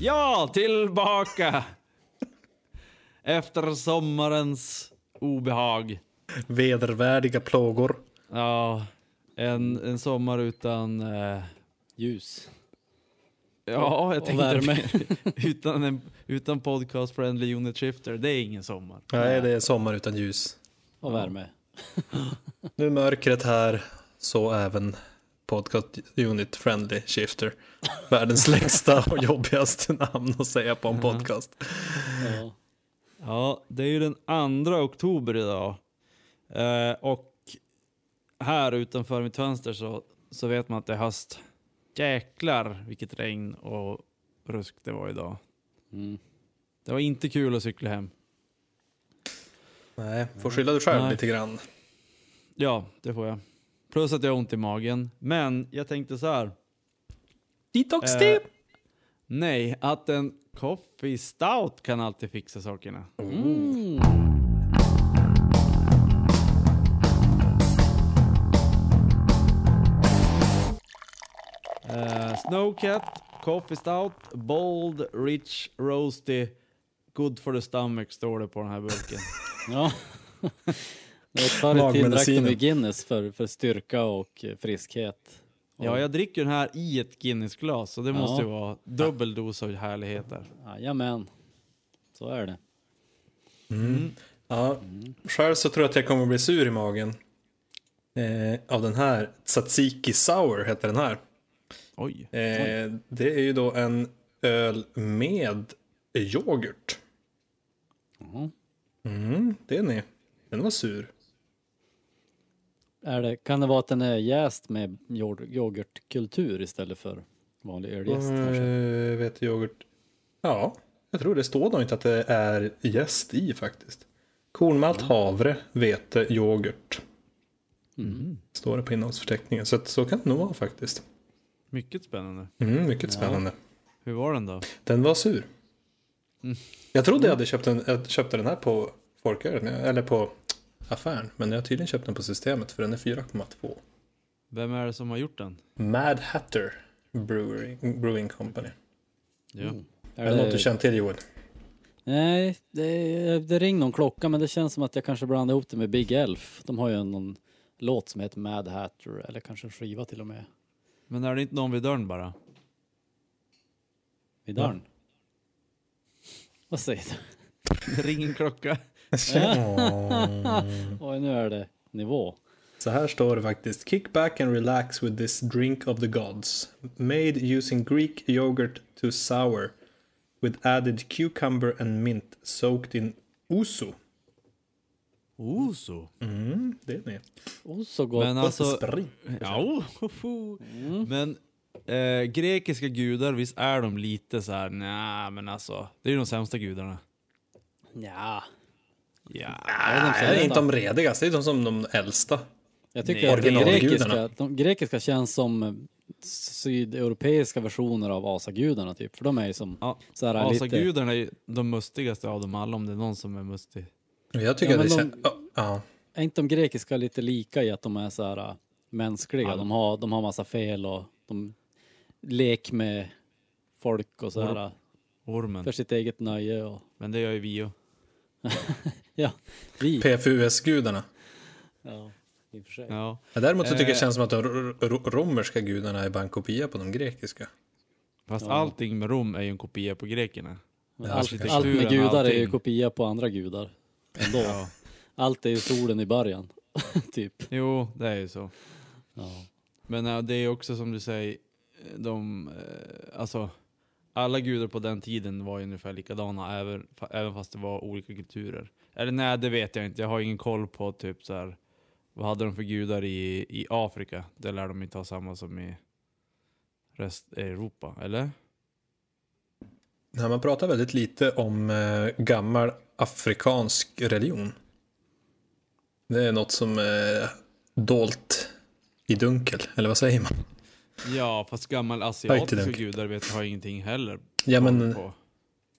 Ja, tillbaka! Efter sommarens obehag. Vedervärdiga plågor. Ja, en, en sommar utan... Eh, Ljus. ja, jag Och tänkte värme. utan, en, utan podcast friendly unit shifter. Det är ingen sommar. Nej, det är sommar utan ljus. Och värme. Nu är mörkret här, så även podcast unit friendly shifter. Världens längsta och jobbigaste namn att säga på en podcast. Ja. Ja, det är ju den 2 oktober idag. Eh, och här utanför mitt fönster så, så vet man att det är höst. Jäklar vilket regn och rusk det var idag. Mm. Det var inte kul att cykla hem. Nej, får skylla dig själv Nej. lite grann. Ja, det får jag. Plus att jag har ont i magen. Men jag tänkte så här. Detox Eh, tip! nej, att en coffee stout kan alltid fixa sakerna. Mm. Eh, Snowcat, Coffee Stout, Bold, Rich, Roasty, Good for the stomach står det på den här burken. Ja. I tiden drack ju Guinness för, för styrka och friskhet. ja, jag dricker den här i ett Guinness-glas så det Ja. måste ju vara dubbel dos av härlighet där. Jajamän. Så är det. Ja, själv så tror jag att jag kommer bli sur i magen. Eh, av den här, Tzatziki Sour heter den här. Oj. Eh, det är ju då en öl med yoghurt. Mhm. Mm, det är ni. Den var sur. Är det, kan det vara att den är jäst med yoghurt- yoghurtkultur istället för vanlig öljäst? Eh, vet yoghurt. Ja, jag tror det står nog inte att det är jäst i faktiskt. Kornmalt, havre, vete, yoghurt. Mm. Står det på innehållsförteckningen. Så, så kan det nog vara faktiskt. Mycket spännande. Mm, mycket spännande. Hur var den då? Den var sur. Mm. Jag trodde jag hade köpt den, jag köpte den här på folkölen, eller på affären. Men jag har tydligen köpt den på systemet för den är 4,2. Vem är det som har gjort den? Mad Hatter Brewing, Brewing Company. Ja. Mm. Är det något du känner till Joel? Nej, det, det ring någon klocka men det känns som att jag kanske blandar ihop det med Big Elf. De har ju en, någon låt som heter Mad Hatter eller kanske en skiva till och med. Men är det inte någon vid dörren bara? Vid dörren. Vad säger du? Ring en klocka. Oj, nu är det nivå. Så här står det faktiskt. Kick back and relax with this drink of the gods. Made using Greek yoghurt to sour. With added cucumber and mint soaked in ouzo. Så. Mm, det är det. Så gott. Men alltså... Sprit. Ja, ho. Men eh, grekiska gudar, visst är de lite så här, nej men alltså, det är ju de sämsta gudarna. Ja, Ja. är de Nej, inte de redigaste, det är de som de äldsta. jag tycker att de originalgudarna. grekiska, de grekiska känns som eh, sydeuropeiska versioner av asagudarna typ. För de är ju som Ja, så här lite... Asagudarna är ju de mustigaste av dem alla, om det är någon som är mustig. Jag tycker Ja, att det men känns... Ja. Är inte de grekiska lite lika i att de är så här äh, mänskliga? Ja. De har, de har massa fel och de lek med folk och så här äh, Ormen. för sitt eget nöje och Men det gör ju vi ju. ja, vi. PFUS-gudarna. Ja, i och för sig. Ja. Ja, däremot så tycker jag det Eh. känns som att de ro- ro- romerska gudarna är bara en kopia på de grekiska. Fast Ja. allting med Rom är ju en kopia på grekerna. Ja, allt, allt med gudar är ju allting. kopia på andra gudar. Ändå. Ja. Allt är ju solen i början. typ. Jo, det är ju så. Ja. Men äh, det är också som du säger, de, eh, alltså alla gudar på den tiden var ju ungefär likadana, även fast det var olika kulturer. Eller nej, det vet jag inte. Jag har ingen koll på typ så här. vad hade de för gudar i, i Afrika? Det lär de inte ha samma som i rest Europa, eller? Nej, man pratar väldigt lite om eh, gammal afrikansk religion. Det är något som är dolt i dunkel, eller vad säger man? Ja, fast gammal asiatiska gudar vet jag har ingenting heller Ja, men på.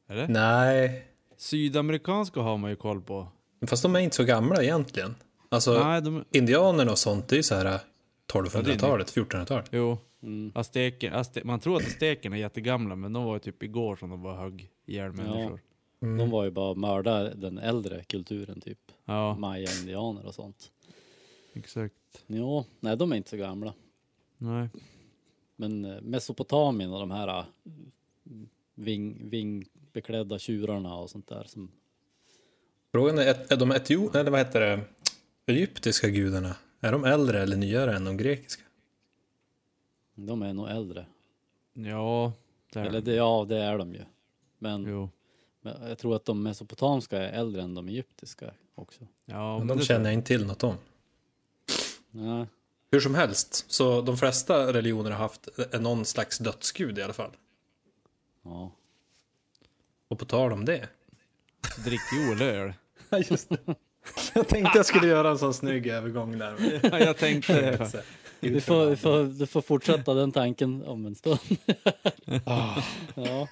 Eller? nej. Sydamerikanska har man ju koll på. Fast de är inte så gamla egentligen. Alltså, Nej, de, indianerna och sånt, det är ju så här eh, Ja, det är 1200-talet, 1400-talet. jo, Mm. Azteken, azte, man tror att aztekerna är jättegamla, men de var ju typ igår som de var högg ihjäl människor. Mm. De var ju bara mörda den äldre kulturen, typ Ja, maya-indianer och sånt. exakt. Jo, nej de är inte så gamla. Nej. Men eh, Mesopotamien och de här eh, ving, vingbeklädda tjurarna och sånt där som Frågan är, är de etio, eller vad heter det, egyptiska gudarna, är de äldre eller nyare än de grekiska? de är nog äldre. Ja, det är Eller de. det, ja, det är de ju. Men, Jo. men jag tror att de mesopotamiska är äldre än de egyptiska också. Ja, Men de känner jag inte till något om. Nej, Hur som helst, så de flesta religioner har haft någon slags dödsgud i alla fall. ja. Och på tal om det. Drick Joel öl. Just det. Jag tänkte jag skulle göra en sån snygg övergång där. Ja, jag tänkte Vi får, vi får, du får fortsätta den tanken om en stund. Ah, Ja.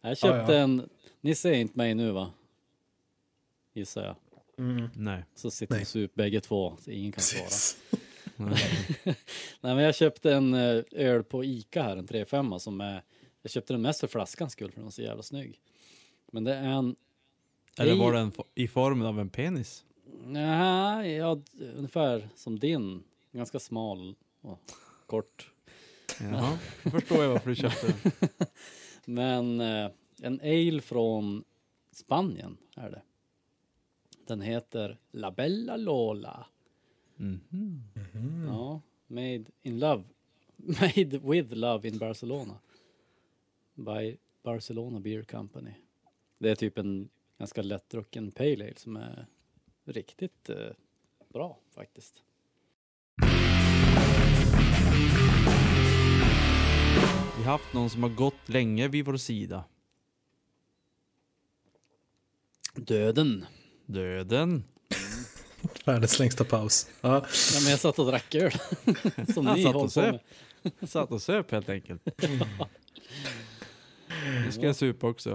Jag köpte ja. en, ni ser inte mig nu va? Gissar jag. mm, Nej. Så sitter Nej. vi sup bägge två, så ingen kan svara. precis. Nej men jag köpte en eh, öl på Ica här, en 3,5 som är, jag köpte den mest för flaskans skull för den var så jävla snygg. Men det är en, Eller var den i formen av en penis? nej, ja, ungefär som din. Ganska smal och kort. Jaha, då förstår jag varför du köpte den. Men eh, en ale från Spanien är det. Den heter La Bella Lola. Mhm. Ja, made in love. Made with love in Barcelona. By Barcelona Beer Company. Det är typ en ganska lättdrucken pale ale som är riktigt eh, bra faktiskt. Vi har haft någon som har gått länge vid vår sida. Döden. Döden. Världens längsta paus. Ja. Ja, men jag satt och drack öl. som Han ni satt och söp. Satt och söp helt enkelt. Nu ska jag supa också.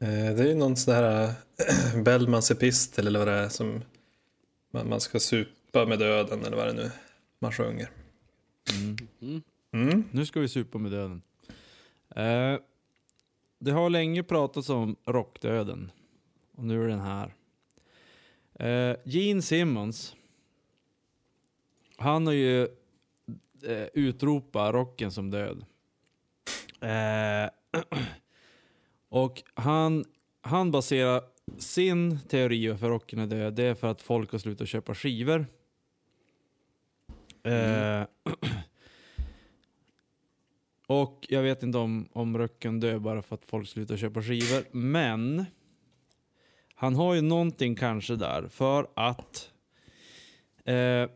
Eh, Det är ju någon sån här äh, Bellmans epistel eller vad det är som man, man ska supa med döden eller vad det nu man sjunger. Mm. Mm. Mm. Nu ska vi supa med döden. Eh, det har länge pratats om rockdöden. Och nu är den här. Eh, Gene Simmons. Han har ju eh, utropat rocken som död. Eh, och han, han baserar sin teori varför rocken är död. Det är för att folk har slutat köpa skivor. Eh, Och jag vet inte om, om rocken dör bara för att folk slutar köpa skivor. Men han har ju någonting kanske där för att eh,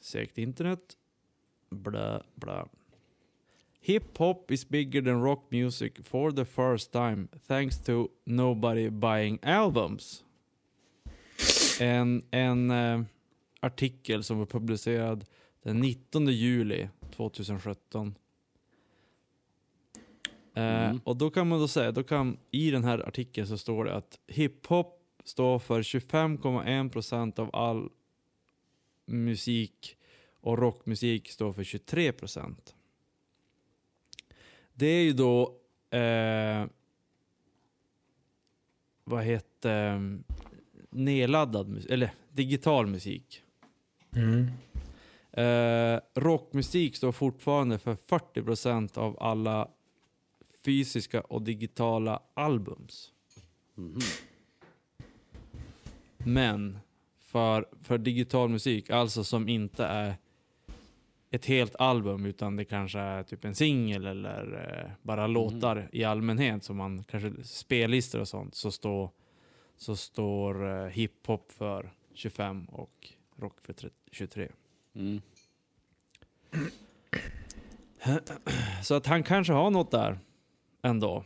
Segt internet. Bla bla. Hip-hop is bigger than rock music for the first time thanks to nobody buying albums. En, en eh, artikel som var publicerad den 19 juli 2017. Eh, Mm. och då kan man då säga, då kan, i den här artikeln så står det att hiphop står för 25,1% av all musik och rockmusik står för 23%. Det är ju då, eh, vad heter nedladdad musik, eller digital musik. Mm. Eh, rockmusik står fortfarande för 40% av alla fysiska och digitala albums. Mhm. Men för, för digital musik, alltså som inte är ett helt album utan det kanske är typ en singel eller eh, bara låtar i allmänhet som man kanske spellistor och sånt så står så står eh, hiphop för 25 och rock för 30, 23. Mm. Så att han kanske har något där ändå.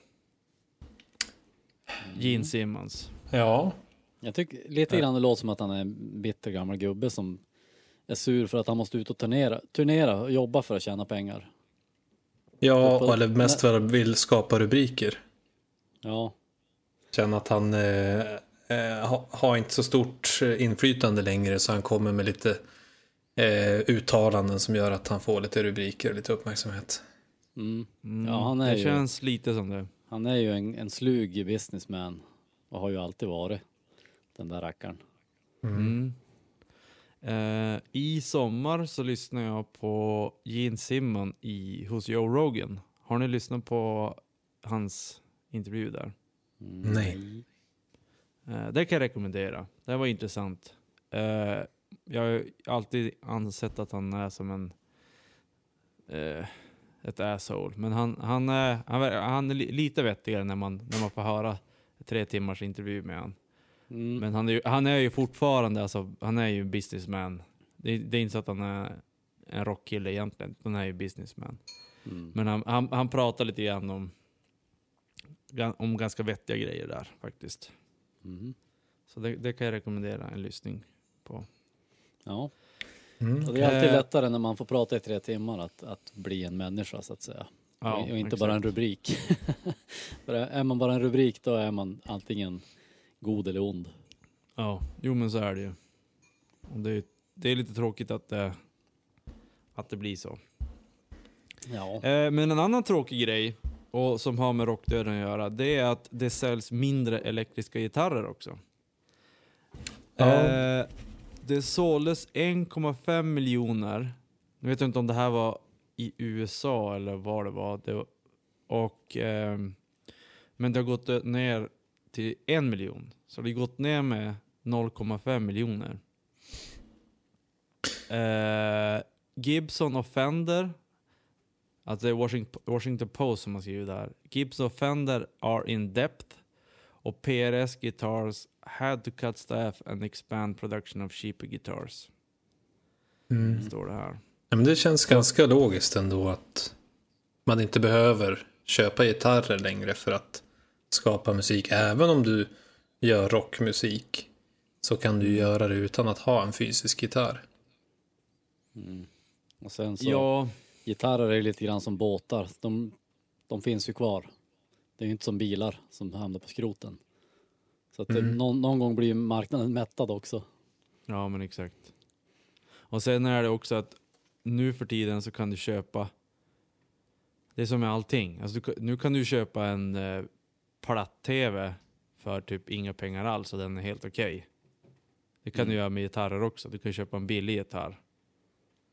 Gene Simmons. Ja, Jag tycker lite grann det låter som att han är en bitter gammal gubbe som är sur för att han måste ut och turnera, turnera och jobba för att tjäna pengar. ja På- eller mest för att vill skapa rubriker. Ja, Känna att han eh, eh, ha, har inte så stort inflytande längre så han kommer med lite eh, uttalanden som gör att han får lite rubriker och lite uppmärksamhet. Mm. Mm, Ja, han är det ju- känns lite som det. Han är ju en, en slug businessman och har ju alltid varit den där rackaren. Mm. Eh, I sommar så lyssnar jag på Gene Simmon i, hos Joe Rogan. Har ni lyssnat på hans intervju där? Mm. Nej. Eh, det kan jag rekommendera. Det var intressant. Eh, jag har ju alltid ansett att han är som en eh, ett asshole. Men han, han, är, han, han är li- lite vettigare när man, när man får höra tre timmars intervju med honom. Mm. Men han är, ju, han är ju fortfarande, alltså, han är ju businessman. Det, är- det är inte så att han är en rockkille egentligen, han är ju businessman. Mm. Men han, han, han pratar lite grann om, om ganska vettiga grejer där faktiskt. Mm. Så det, det kan jag rekommendera en lyssning på. Ja, Mm. och det är alltid Eh. lättare när man får prata i tre timmar att, att bli en människa så att säga. Ja, och, och inte exakt. bara en rubrik. För är man bara en rubrik då är man antingen god eller ond. Ja, jo men så är det ju. Och det, är- det är lite tråkigt att det, att det blir så. Ja. Eh, men en annan tråkig grej, och som har med rockdöden att göra, det är att det säljs mindre elektriska gitarrer också. Ja. Eh, det såldes 1,5 miljoner. Nu vet jag inte om det här var i USA eller var det var. Det var och, ehm, men det har gått ner till en miljon. Så det har gått ner med 0,5 miljoner. Eh, Gibson och Fender, alltså det är Washington, Post som har skrivit det här. Gibson och Fender are in depth och PRS Guitars had to cut staff and expand production of cheaper guitars. Mm. Står det här. Ja, men det känns ganska logiskt ändå att man inte behöver köpa gitarrer längre för att skapa musik. Även om du gör rockmusik så kan du göra det utan att ha en fysisk gitarr. Mm. Och sen så, Ja, gitarrer är lite grann som båtar. De, de finns ju kvar. Det är ju inte som bilar som hamnar på skroten. Så att det, Mm. någon, någon gång blir marknaden mättad också. ja men exakt. Och sen är det också att nu för tiden så kan du köpa, det är som med allting. Alltså du, nu kan du köpa en eh, platt-tv för typ inga pengar alls och den är helt okej. Det kan du göra med gitarrer också. Du kan köpa en billig gitarr.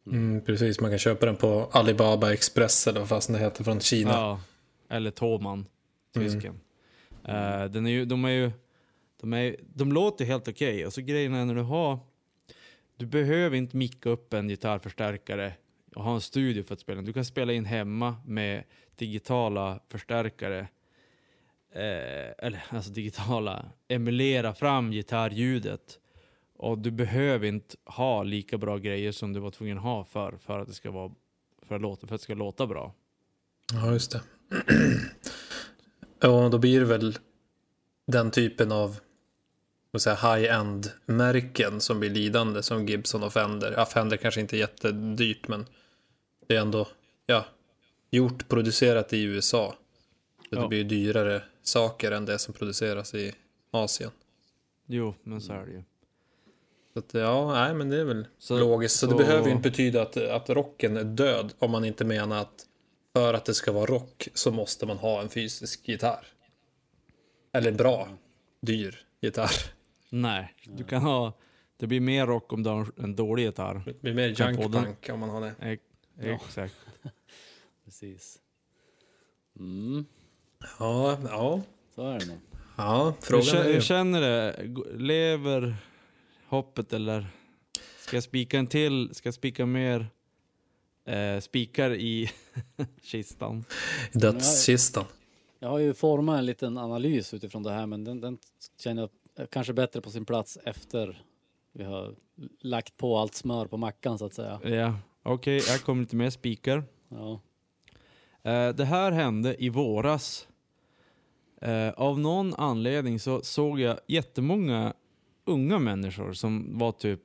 Mm, precis, man kan köpa den på Alibaba Express eller vad fasen det heter från Kina. Ja, eller Thomann, tysken. Eh, den är ju, de är ju, de, är, de låter helt okej. Och så grejen är när du har, du behöver inte micka upp en gitarrförstärkare och ha en studio för att spela. Du kan spela in hemma med digitala förstärkare. Eh, eller alltså digitala, emulera fram gitarrljudet. Och du behöver inte ha lika bra grejer som du var tvungen att ha för, för att det ska vara för att, låta, för att det ska låta bra. Ja, just det. Ja, då blir det väl den typen av high-end-märken som blir lidande som Gibson och Fender. Ja, Fender kanske inte är jättedyrt, men det är ändå ja, gjort, producerat i USA. Så Ja. det blir ju dyrare saker än det som produceras i Asien. Jo, men så är det ju. Så att, ja, nej, men det är väl Så- logiskt. Så, det så- behöver ju inte betyda att, att rocken är död om man inte menar att för att det ska vara rock så måste man ha en fysisk gitarr. Eller bra, dyr gitarr. Nej, du kan ha... Det blir mer rock om du har en dålig gitarr. Det blir mer junk punk om man har det. Ex- Ja. Exakt. Precis. Mm, Ja, ja, så är det nog. ja. Hur, Frågan kä- är hur ju... känner det? G- Lever hoppet eller ska jag spika en till? Ska jag spika mer eh, spikar i kistan? Dödskistan. Jag har ju format en liten analys utifrån det här men den, den känner jag kanske bättre på sin plats efter vi har lagt på allt smör på mackan så att säga. Ja, okej, här kommer lite mer spikar. Ja. Eh, det här hände i våras. Eh, av någon anledning så såg jag jättemånga unga människor som var typ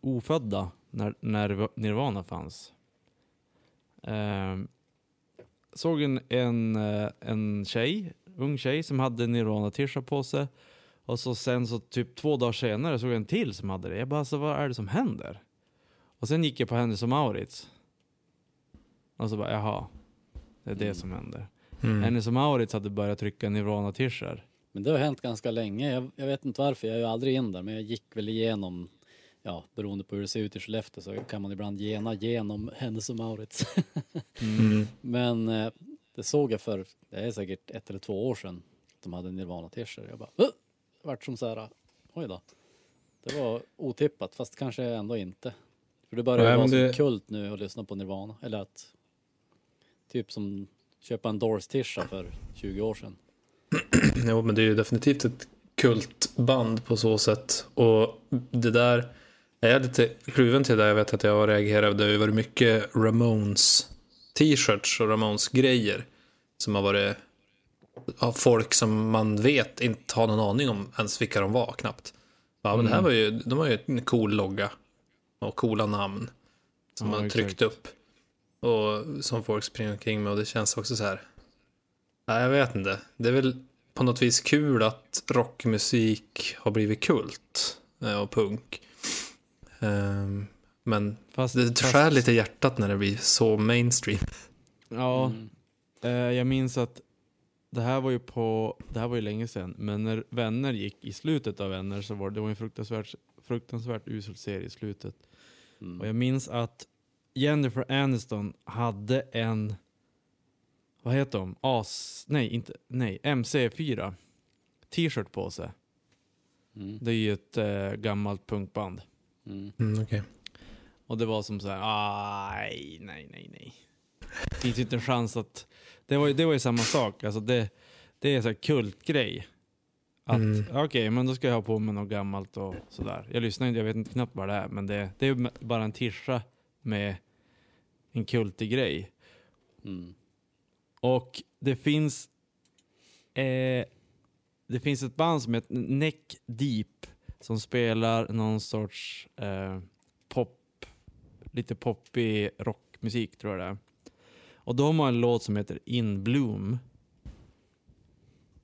ofödda när, när Nirvana fanns. Eh, såg en, en, eh, en tjej, ung tjej som hade Nirvana-tisha på sig. Och så sen så typ två dagar senare såg jag en till som hade det. Jag bara, alltså, vad är det som händer? Och sen gick jag på Hennes och Maurits. Och så bara, jaha. Det är det Mm. som händer. Mm. Hennes och Maurits hade börjat trycka Nirvana-t-shirts. Men det har hänt ganska länge. Jag, jag vet inte varför, jag är ju aldrig in där. Men jag gick väl igenom, ja beroende på hur det ser ut i Skellefteå så kan man ibland gena genom Hennes och Maurits. Mm. Men eh, det såg jag för, det är säkert ett eller två år sedan, de hade Nirvana t-shirt. Jag bara, "Åh!" det vart som så här, oj då. Det var otippat, fast kanske ändå inte. För det börjar ju vara det- kult nu att lyssna på Nirvana. Eller att, typ som köpa en Doors tisha för 20 år sedan. Jo, men det är ju definitivt ett kultband på så sätt. Och det där är jag lite kluven till det. Jag vet att jag reagerade över mycket Ramones t-shirts och Ramones grejer. Som har varit av folk som man vet inte har någon aning om ens vilka de var knappt. Ja, men det här Mm. var ju, de har ju en cool logga och coola namn som Ja, man tryckt upp. Och som folk springer omkring med och det känns också så här. Nej, jag vet inte. Det är väl på något vis kul att rockmusik har blivit kult eh, och punk. Ehm, Men Fast, det fast- skär lite i hjärtat när det blir så mainstream. Ja, Mm. eh, jag minns att det här var ju på, det här var ju länge sedan, men när Vänner gick i slutet av Vänner så var det, det var en fruktansvärt, fruktansvärt usel serie i slutet. Mm. Och jag minns att Jennifer Aniston hade en, vad heter de? As, nej, inte, nej, MC4 t-shirt på sig. Mm. Det är ju ett eh, gammalt punkband. Mm. Mm, okej. Och det var som så här, aj, nej, nej, nej. Det finns ju inte en chans att... Det var ju, det var ju samma sak, alltså det, det är en sån här kultgrej. Att Mm. okej, men då ska jag ha på mig något gammalt och sådär. Jag lyssnar inte, jag vet inte knappt vad det är, men det, det är bara en tischa med en kultig grej. Mm. Och det finns eh, det finns ett band som heter Neck Deep som spelar någon sorts eh, pop, lite poppig rockmusik tror jag det är. Och de har en låt som heter In Bloom.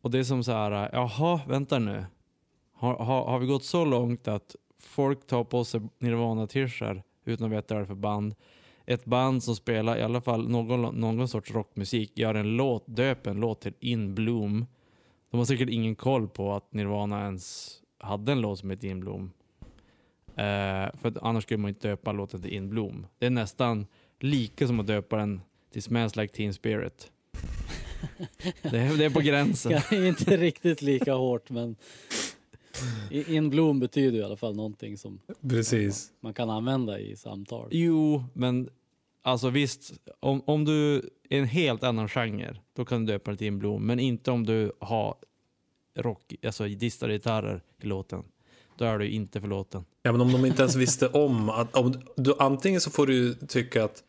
Och det är som så här, jaha, vänta nu. Har, har, har vi gått så långt att folk tar på sig Nirvana-t-shirtar utan att veta vad det är för band? Ett band som spelar i alla fall någon, någon sorts rockmusik gör en låt, döper en låt till In Bloom. De har säkert ingen koll på att Nirvana ens hade en låt som heter In Bloom. Eh, för annars skulle man inte döpa låten till In Bloom. Det är nästan lika som att döpa den till Smells Like Teen Spirit. det, är, det är på gränsen. Ja, inte riktigt lika hårt men in bloom betyder i alla fall någonting som Precis. man kan använda i samtal. Jo, men alltså visst, om, om du är en helt annan genre, då kan du döpa det till en blom. Men inte om du har rock, alltså distade gitarrer i låten. Då är du inte förlåten. Ja, men om de inte ens visste om att om du, antingen så får du tycka att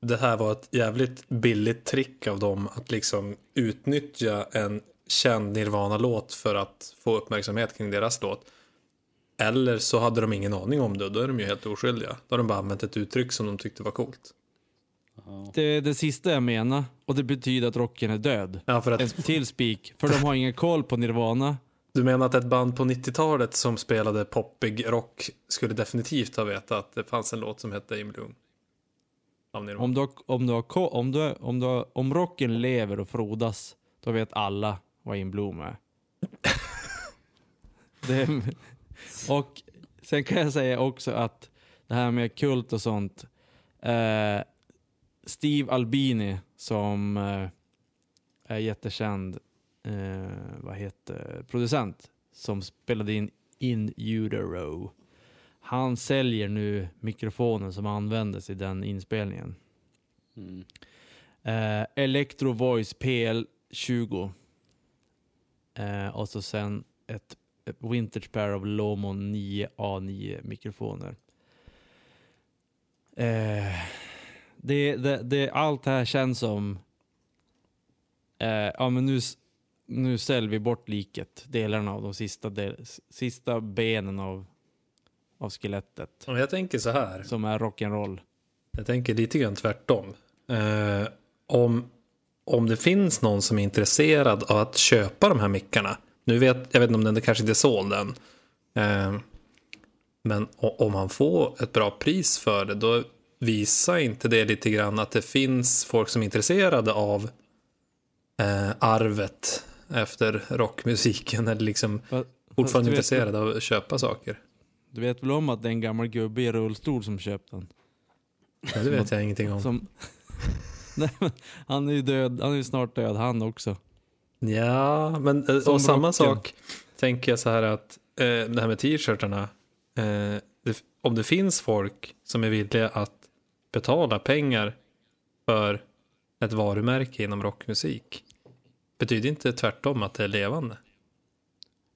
det här var ett jävligt billigt trick av dem att liksom utnyttja en känd Nirvana-låt för att få uppmärksamhet kring deras låt. Eller så hade de ingen aning om det och då är de ju helt oskyldiga. Då har de bara använt ett uttryck som de tyckte var coolt. Det är det sista jag menar och det betyder att rocken är död. Ja, för En att till spik, för de har ingen koll på Nirvana. du menar att ett band på 90-talet som spelade poppig rock skulle definitivt ha vetat att det fanns en låt som hette In Bloom? Av Nirvana. Om, du har, om, du har, ko- om, du, om, du har, om rocken lever och frodas, då vet alla vad In Bloom är. det. Och sen kan jag säga också att det här med kult och sånt. Eh, Steve Albini som eh, är jättekänd eh, vad heter, producent som spelade in In Utero. Han säljer nu mikrofonen som användes i den inspelningen. Mm. Eh, Electro Voice PL20. Eh, och så sen ett, ett vintage pair av Lomo 9A9 mikrofoner. Eh, det, det, det, allt det här känns som, eh, ja men nu, nu säljer vi bort liket, delarna av de sista, del, sista benen av, av skelettet. Jag tänker så här. Som är rock'n'roll. Jag tänker lite grann tvärtom. Eh, om, om det finns någon som är intresserad av att köpa de här mickarna. Nu vet jag vet inte om den det kanske inte är såld än. Eh, Men om han får ett bra pris för det, då visar inte det lite grann att det finns folk som är intresserade av eh, arvet efter rockmusiken eller liksom Fa- fortfarande fast intresserade av att köpa saker. Du vet väl om att det är en gammal gubbe i rullstol som köpt den? Ja, det vet jag ingenting om. Som... Nej, men han är ju död, han är ju snart död han också. Ja, men eh, Som och samma rocken. sak tänker jag så här att eh, det här med t-shirtarna. Eh, om det finns folk som är villiga att betala pengar för ett varumärke inom rockmusik. Betyder inte tvärtom att det är levande?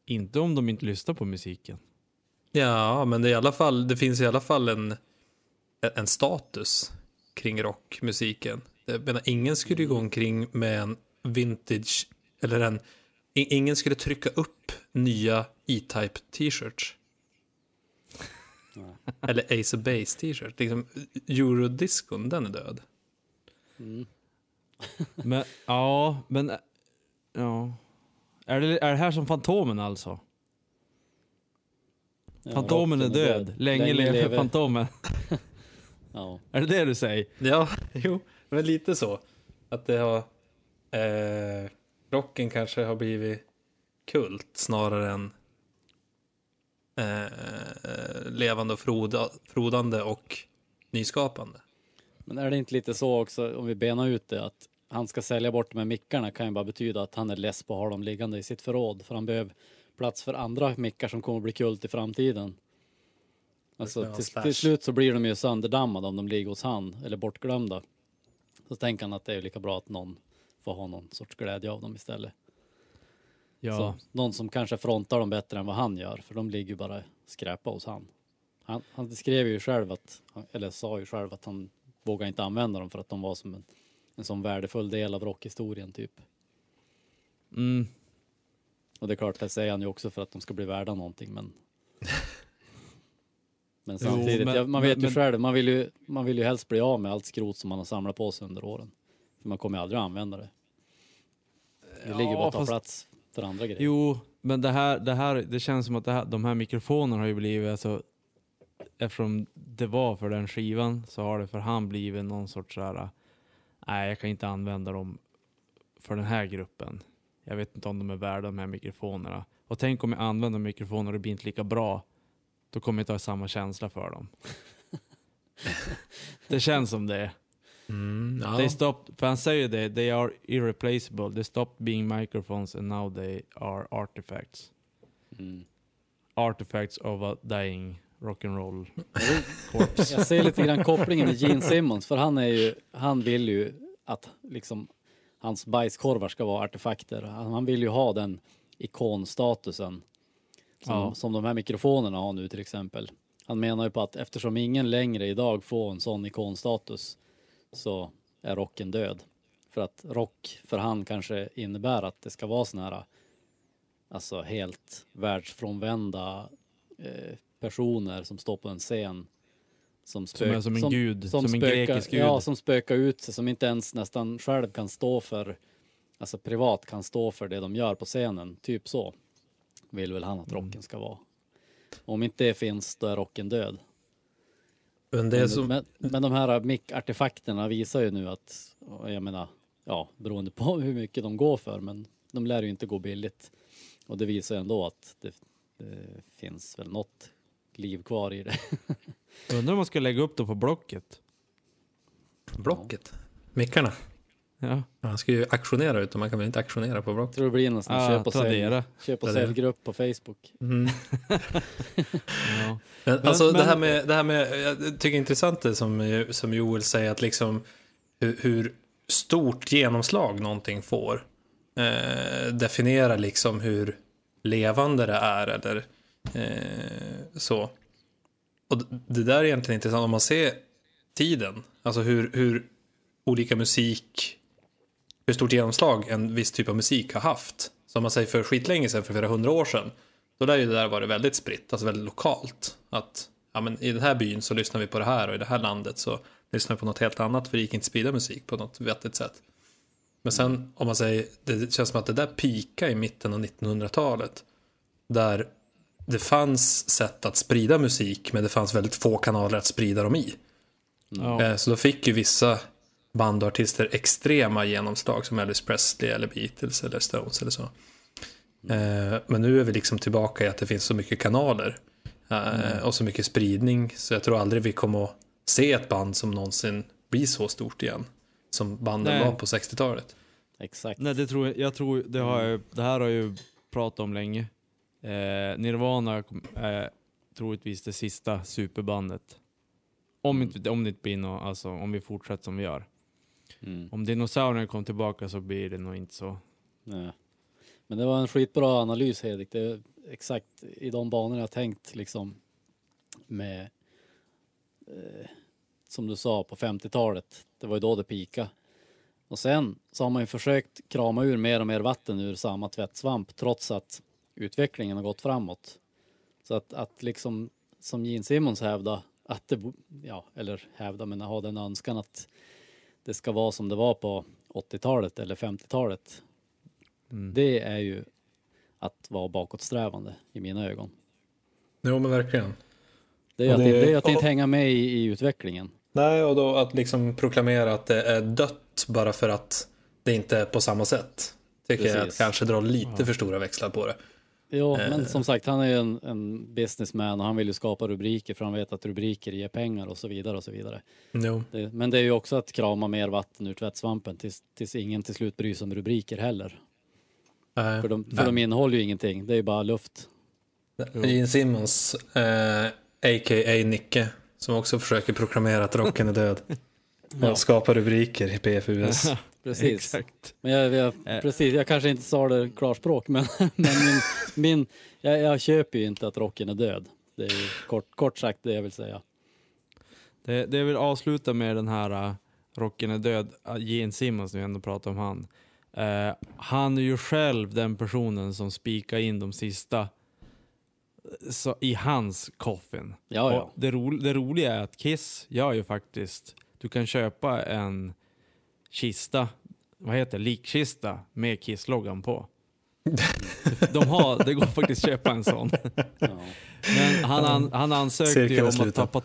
Inte om de inte lyssnar på musiken. Ja, men det, är i alla fall, det finns i alla fall en, en status kring rockmusiken. Jag menar, ingen skulle ju gå omkring med en vintage, eller en, ingen skulle trycka upp nya E-Type t-shirts. Eller Ace of Base t-shirt. Liksom, Eurodiscon, den är död. Mm. Men ja, men ja. Är det, är det här som Fantomen alltså? Ja, Fantomen är rocken död. Länge, lever Fantomen. Ja. Är det det du säger? Ja, jo, men lite så. Att det har... Eh, rocken kanske har blivit kult snarare än eh, levande och froda, frodande och nyskapande. Men är det inte lite så också, om vi benar ut det, att han ska sälja bort de här mickarna kan ju bara betyda att han är less på att ha dem liggande i sitt förråd, för han behöver plats för andra mickar som kommer att bli kult i framtiden. Alltså Ja, till, till slut så blir de ju sönderdammade om de ligger hos han, eller bortglömda. Så tänker han att det är lika bra att någon får ha någon sorts glädje av dem istället. Ja. Så, någon som kanske frontar dem bättre än vad han gör, för de ligger ju bara skräpa hos han. Han, han skrev ju själv att, eller sa ju själv att han vågar inte använda dem för att de var som en, en sån värdefull del av rockhistorien typ. Mm. Och det är klart, det säger han ju också för att de ska bli värda någonting, men men Jo, samtidigt, men- ja, man vet men- ju själv, man vill ju, man vill ju helst bli av med allt skrot som man har samlat på sig under åren. För man kommer ju aldrig använda det. Det ligger bara att ta fast- plats för andra grejer. Jo, men det här, det här, det känns som att det här, de här mikrofonerna har ju blivit, alltså, eftersom det var för den skivan så har det för han blivit någon sorts så här, nej jag kan inte använda dem för den här gruppen. Jag vet inte om de är värda de här mikrofonerna. Och tänk om jag använder mikrofoner och det blir inte lika bra. Då kommer jag inte ha samma känsla för dem. det känns som det. Mm, ja. They stopped, för han säger det, they are irreplaceable. They stopped being microphones and now they are artifacts. Mm. Artifacts of a dying rock'n'roll corpse. Jag ser lite grann kopplingen med Gene Simmons, för han är ju, han vill ju att liksom hans bajskorvar ska vara artefakter. Han, han vill ju ha den ikonstatusen som, Ja. som de här mikrofonerna har nu till exempel. Han menar ju på att eftersom ingen längre idag får en sån ikonstatus så är rocken död. För att rock för han kanske innebär att det ska vara såna här alltså helt världsfrånvända eh, personer som står på en scen som, Som är som en gud, som en spökar- grekisk gud. Ja, som spökar ut sig, som inte ens nästan själv kan stå för, alltså privat kan stå för det de gör på scenen. Typ så vill väl han att Mm. rocken ska vara. Om inte det finns, då är rocken död. Men det är som, men, men de här mick-artefakterna visar ju nu att, jag menar, ja, beroende på hur mycket de går för, men de lär ju inte gå billigt. Och det visar ju ändå att det, det finns väl något liv kvar i det. Undrar om man ska lägga upp dem på Blocket? Blocket. Mickarna. Ja, Man ska ju aktionera ut dem, man kan väl inte aktionera på Blocket? Tror det blir någon sån ah, köp och sälj, köp och säljgrupp på Facebook. Mm. Ja. Men, alltså men- det här med, det här med, jag tycker det är intressant det som, som Joel säger att liksom hur, hur stort genomslag någonting får. Eh, definiera liksom hur levande det är eller eh, så. Och det där är egentligen intressant om man ser tiden, alltså hur, hur olika musik, hur stort genomslag en viss typ av musik har haft. Som man säger för skitlänge sedan, för flera hundra år sedan, då lär ju det där vara väldigt spritt, alltså väldigt lokalt. Att ja, men i den här byn så lyssnar vi på det här och i det här landet så lyssnar vi på något helt annat för det gick inte att sprida musik på något vettigt sätt. Men sen om man säger, det känns som att det där pika i mitten av 1900-talet där det fanns sätt att sprida musik men det fanns väldigt få kanaler att sprida dem i. Ja. Eh, Så då fick ju vissa band och artister extrema genomslag som Elvis Presley eller Beatles eller Stones eller så. Eh, Men nu är vi liksom tillbaka i att det finns så mycket kanaler eh, och så mycket spridning så jag tror aldrig vi kommer att se ett band som någonsin blir så stort igen som banden Nej. var på 60-talet. Exakt. Nej, det tror jag, jag tror, det, har jag, det här har jag ju pratat om länge. Eh, Nirvana är troligtvis det sista superbandet. Om, inte, om det inte blir något, alltså om vi fortsätter som vi gör. Mm. Om dinosaurierna kommer tillbaka så blir det nog inte så. Nej. Men det var en skitbra analys Hedik. Det är exakt i de banorna jag tänkt liksom med eh, som du sa på 50-talet. Det var ju då det pika. Och sen så har man ju försökt krama ur mer och mer vatten ur samma tvättsvamp trots att utvecklingen har gått framåt. Så att, att liksom som Gene Simmons hävda att det, ja, eller hävda men ha den önskan att det ska vara som det var på 80-talet eller 50-talet. Mm. Det är ju att vara bakåtsträvande i mina ögon. Jo men verkligen. Det är, Och att, det- det är att inte och- hänga med i, i utvecklingen. Nej, och då att liksom proklamera att det är dött bara för att det inte är på samma sätt. Tycker jag Precis. att kanske drar lite Ja. för stora växlar på det. Jo, Eh. men som sagt, han är ju en, en businessman och han vill ju skapa rubriker för han vet att rubriker ger pengar och så vidare och så vidare. Jo. Det, men det är ju också att krama mer vatten ur tvättsvampen tills, tills ingen till slut bryr sig om rubriker heller. Nej. För de, för de innehåller ju ingenting, det är ju bara luft. Gene Simmons, eh, a.k.a. Nicke, som också försöker proklamera att rocken är död. Ja. Och skapar rubriker i PFUS. Precis. Exakt. Men jag, jag, Eh. precis, jag kanske inte sa det klarspråk, men, men min, min, jag, jag köper ju inte att rocken är död. Det är kort, kort sagt det jag vill säga. Det, det jag vill avsluta med den här uh, Rocken är död, uh, Gene Simmons, nu ändå pratar om han. Eh, han är ju själv den personen som spikar in de sista så, i hans coffin. Ja, ja. Det, ro, det roliga är att Kiss gör ju faktiskt, du kan köpa en kista, vad heter likkista med Kiss-loggan på. De har, det går faktiskt att köpa en sån. Men han, han, han ansökte ju om att ta,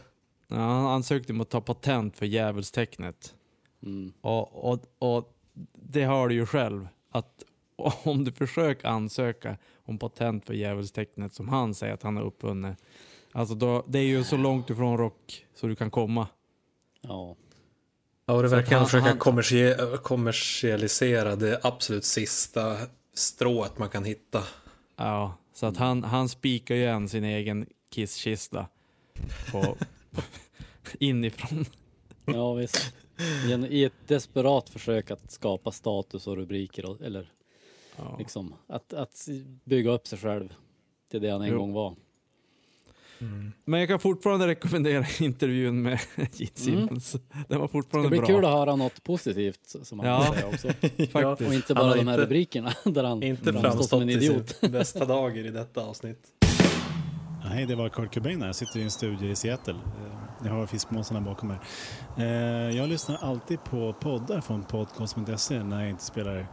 han ansökte om att ta patent för djävulstecknet. Mm. Och, och, och det hör du ju själv, att om du försöker ansöka om patent för djävulstecknet som han säger att han har uppfunnit, alltså då, det är ju så långt ifrån rock så du kan komma. ja. Ja, och det verkar att han- försöka han- kommersie- kommersialisera det absolut sista strået man kan hitta. Ja, så att han, han spikar ju igen sin egen kisskista på, inifrån. Ja, visst. I ett desperat försök att skapa status och rubriker, och, eller Ja. liksom att, att bygga upp sig själv till det han en Jo. gång var. Men jag kan fortfarande rekommendera intervjun med Gene Simmons. Den var Det fortfarande blir bra. kul att höra något positivt som man Ja. kan säga också. Faktiskt. Och inte Han bara de här inte- rubrikerna där han Inte framstår som framstått en idiot. bästa dagar i detta avsnitt. Ja, hej, det var Kurt Cobain här. Jag sitter i en studio i Seattle. Eh, Jag har fiskmåsarna bakom mig. Eh, Jag lyssnar alltid på poddar från podcast.se när jag inte spelar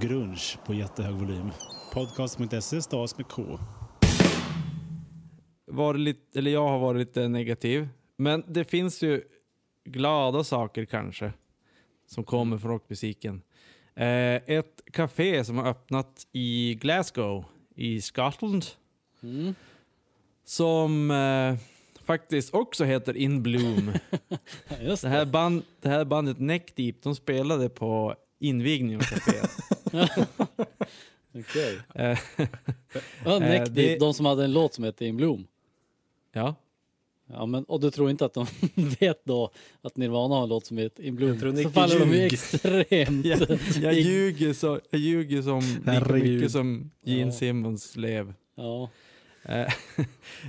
grunge på jättehög volym. Podcast.se stavas med K. varit lite, eller jag har varit lite negativ. Men det finns ju glada saker kanske som kommer från rockmusiken. Eh, ett café som har öppnat i Glasgow i Skottland Mm. som eh, faktiskt också heter In Bloom. Det, det. här band, det här bandet Neck Deep, de spelade på invigningen av caféet. Okej. eh, Ja, Neck det- Deep, de som hade en låt som hette In Bloom. Ja. Ja, men, och du tror inte att de vet då att Nirvana har en låt som heter In Bloom? Jag tror Så faller de ju extremt... Jag, jag, ljuger så, jag ljuger som lika mycket som Gene Ja. Simmons lev. Ja, Eh,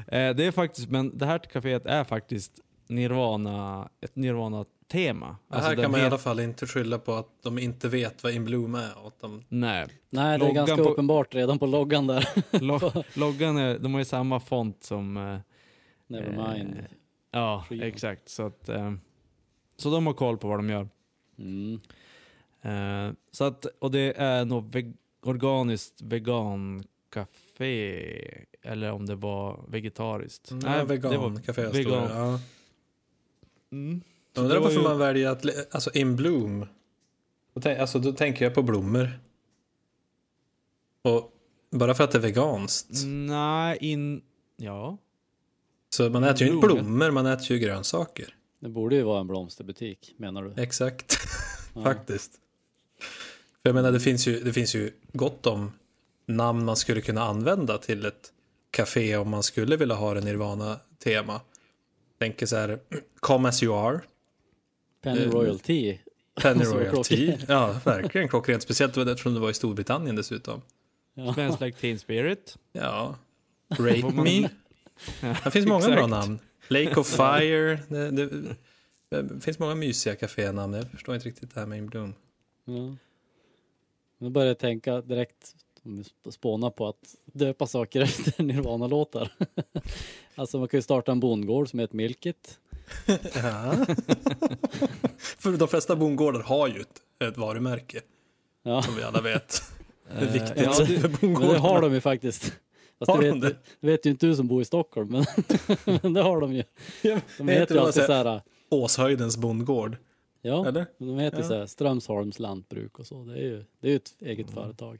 eh, det är faktiskt, men det här kaféet är faktiskt Nirvana, ett Nirvana-tema. Det Alltså här den kan man i alla fall inte skylla på att de inte vet vad In Bloom är. Och att de... Nej, nej det är Loggan ganska på- uppenbart redan på loggan där. Lo- loggan är, de har ju samma font som... Nevermind. Eh, ja, Skivan. exakt. Så, att, eh, så de har koll på vad de gör. Mm. Eh, så att, och det är något veg- organiskt vegancafé café eller om det var vegetariskt. Nej, Nej, vegan det var café står vegan. det. Ja. Mm. Jag undrar varför ju- man väljer att, alltså in bloom. Alltså, då tänker jag på blommor. Och bara för att det är veganskt. Nej, in... Ja. Så man äter ju inte Blommor. man äter ju grönsaker. Det borde ju vara en blomsterbutik, menar du? Exakt, Ja. faktiskt. För jag menar, det finns, ju, det finns ju gott om namn man skulle kunna använda till ett café om man skulle vilja ha det Nirvana-tema. Tänker så här, come as you are, Penny Eh, Royalty. Penny Så Royal klockrent. Tea. Ja, verkligen klockrent. Speciellt eftersom det var i Storbritannien dessutom. Ja. Svensk like teen spirit. Ja. Man- Me. Det finns många bra namn. Lake of Fire. Det, det, det finns många mysiga kafénamn. Jag förstår inte riktigt det här med In Bloom. Ja. Nu börjar jag tänka direkt, om vi spånar på att döpa saker efter Nirvana-låtar. alltså man kan ju starta en bondgård som heter Milkit. Ja. För de flesta bondgårdar har ju ett, ett varumärke. Ja, Som vi alla vet. Det är viktigt ja, det, men det har de ju faktiskt. Fast Har det, de vet, det? det vet ju inte du som bor i Stockholm, men, men det har de ju. De heter ju alltid så här- här, Åshöjdens bondgård. ja, Eller? de heter Ja. så här Strömsholms lantbruk och så. Det är ju, det är ett eget företag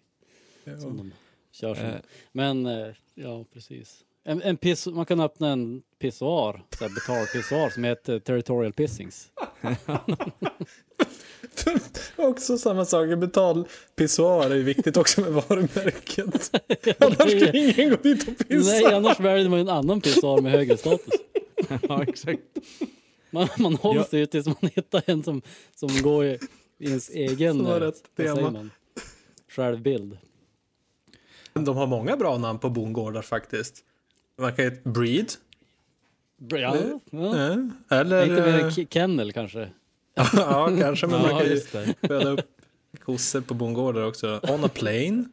Ja. som de kör som. Eh. Men eh, ja, precis. En, en piss, man kan öppna en pissoar, betalpissoar som heter Territorial Pissings. också samma sak. Betalpissoar är ju viktigt också med varumärket. Annars kan ingen gå dit och pissa. Nej, annars väljer man ju en annan pissoar med högre status. ja, exakt. Man, man håller Ja. tills man hittar en som, som går i, i ens egen eh, vad säger man, självbild. De har många bra namn på bondgårdar faktiskt. Man kan ju Breed. Ja, ja. Ja. Eller... Inte mer eh, Kennel kanske. Ja, kanske. Man Ja, kan ju föda upp kossor på bondgårdar också. On a plane.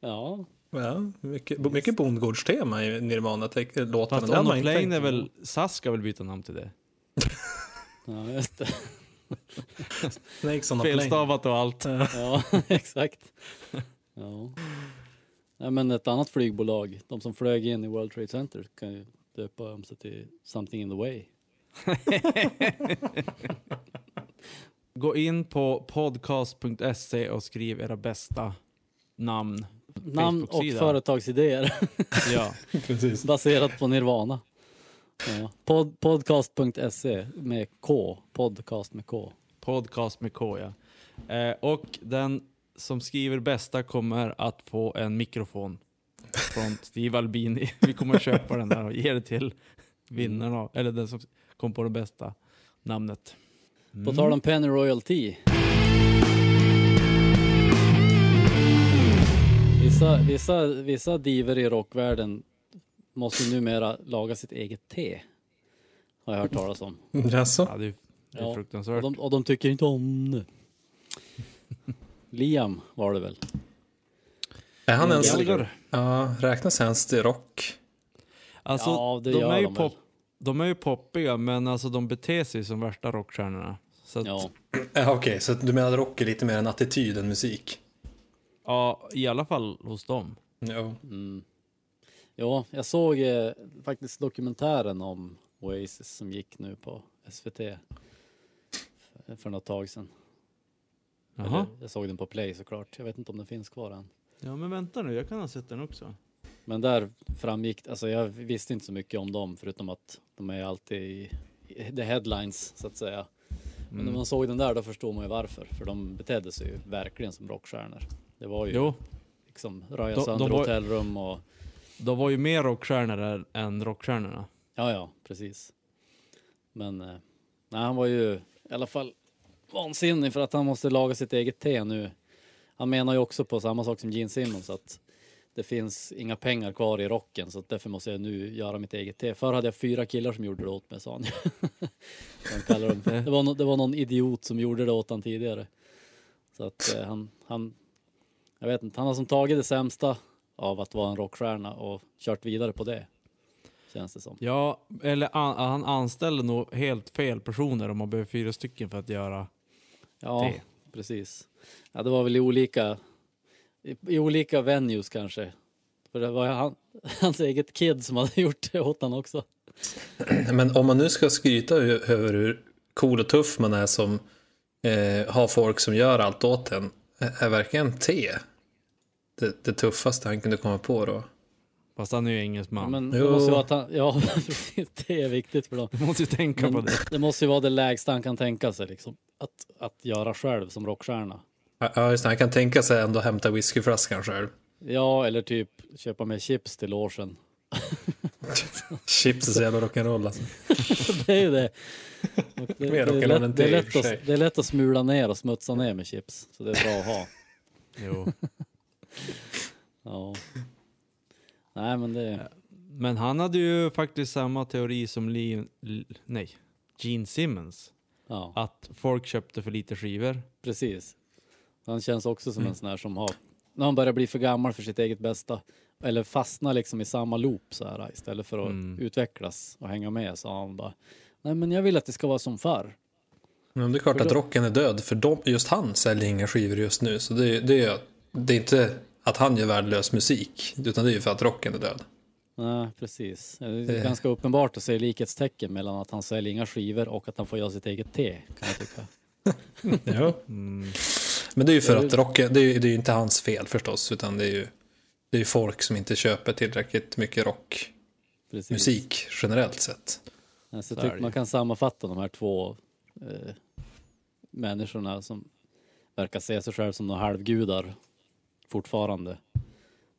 Ja, Ja, mycket, mycket bondgårdstema i Nirvana-låtarna. Fast On a Plane är väl... SAS ska väl byta namn till det? ja just det. Snakes on a plane. Felstavat och allt. Ja, exakt. Ja. Nej, men ett annat flygbolag, de som flög in i World Trade Center, kan ju döpa om sig till Something in the way. Gå in på podcast.se och skriv era bästa namn. Namn och företagsidéer Ja. Precis. baserat på Nirvana. Ja. Pod, podcast.se med K. Podcast med K. Podcast med K ja. Eh, och den som skriver bästa kommer att få en mikrofon från Steve Albini. Vi kommer att köpa den där och ge det till vinnaren av, eller den som kom på det bästa namnet. Mm. På tal om Penny Royalty. Vissa, vissa, vissa diver i rockvärlden måste numera laga sitt eget te. Har jag hört talas om. Jaså? Ja, det är, det är Ja, Och fruktansvärt. de, och de tycker inte om det. Liam var det väl? Är han ens... Ja, räknas ens till rock? Alltså, ja, det de, gör är ju de pop, väl. De är ju poppiga, men alltså de beter sig som värsta rockstjärnorna. Så att, Ja. Ja, Okej, så du menar rock är lite mer en attityd än musik? ja, i alla fall hos dem. Ja. Mm. Ja, jag såg eh, faktiskt dokumentären om Oasis som gick nu på SVT för, för något tag sedan. Jaha. Eller, jag såg den på Play såklart. Jag vet inte om den finns kvar än. Ja, men vänta nu, jag kan ha sett den också. Men där framgick, alltså jag visste inte så mycket om dem förutom att de är alltid i, i the headlines så att säga. Men när Mm. man såg den där då förstår man ju varför. För de betedde sig ju verkligen som rockstjärnor. Det var ju Jo, liksom röja De- de sönder var- hotellrum och de var ju mer rockstjärnor än- än rockstjärnorna. Ja, ja, precis. Men eh, nej, han var ju i alla fall vansinnig för att han måste laga sitt eget te nu. Han menar ju också på samma sak som Gene Simmons att det finns inga pengar kvar i rocken så därför måste jag nu göra mitt eget te. Förr hade jag fyra killar som gjorde det åt mig, sa han. dem. Det, var no, det var någon idiot som gjorde det åt han tidigare. Så att eh, han, han, jag vet inte, han har som tagit det sämsta av att vara en rockstjärna och kört vidare på det. Känns det som. Ja, eller an, han anställde nog helt fel personer om man behöver fyra stycken för att göra Ja, det. precis. Ja, det var väl olika, i, i olika venues kanske. För det var han, hans eget kid som hade gjort det åt han också. Men om man nu ska skryta över hur cool och tuff man är som eh, har folk som gör allt åt en, är verkligen T det, det tuffaste han kunde komma på då? Fast han är ju engelsman. Men det måste ju vara att han, ja det är viktigt för dem. Du måste ju tänka på Men det. det måste ju vara det lägsta han kan tänka sig liksom. Att, att göra själv som rockstjärna. Ja, just det, han kan tänka sig ändå hämta whiskyflaskan själv. Ja, eller typ köpa med chips till logen. Chips är så jävla rock'n'roll alltså. det är ju det. Det, Mer det, är lätt, det, är lätt att, det är lätt att smula ner och smutsa ner med chips. Så det är bra att ha. Jo. Ja. Nej, men det... Men han hade ju faktiskt samma teori som Lee, nej, Gene Simmons. Ja, Att folk köpte för lite skivor. precis. Han känns också som Mm. en sån här som har... När han börjar bli för gammal för sitt eget bästa. Eller fastnar liksom i samma loop så här istället för att Mm. utvecklas och hänga med. Så har han bara... Nej, men jag vill att det ska vara som förr. Men det är klart För att då- rocken är död, för de, just han säljer inga skivor just nu. Så det, är- det, är, det är inte att han gör värdelös musik, utan det är ju för att rocken är död. Nej, precis. Det är Det- ganska uppenbart att se likhetstecken mellan att han säljer inga skivor och att han får göra sitt eget te, kan jag tycka. Ja. Mm. Men det är ju för att rocken, det är, ju- det är inte hans fel förstås, utan det är ju det är ju folk som inte köper tillräckligt mycket rockmusik generellt sett. Alltså, Så jag tycker man kan sammanfatta de här två eh, människorna som verkar se sig själv som några halvgudar fortfarande.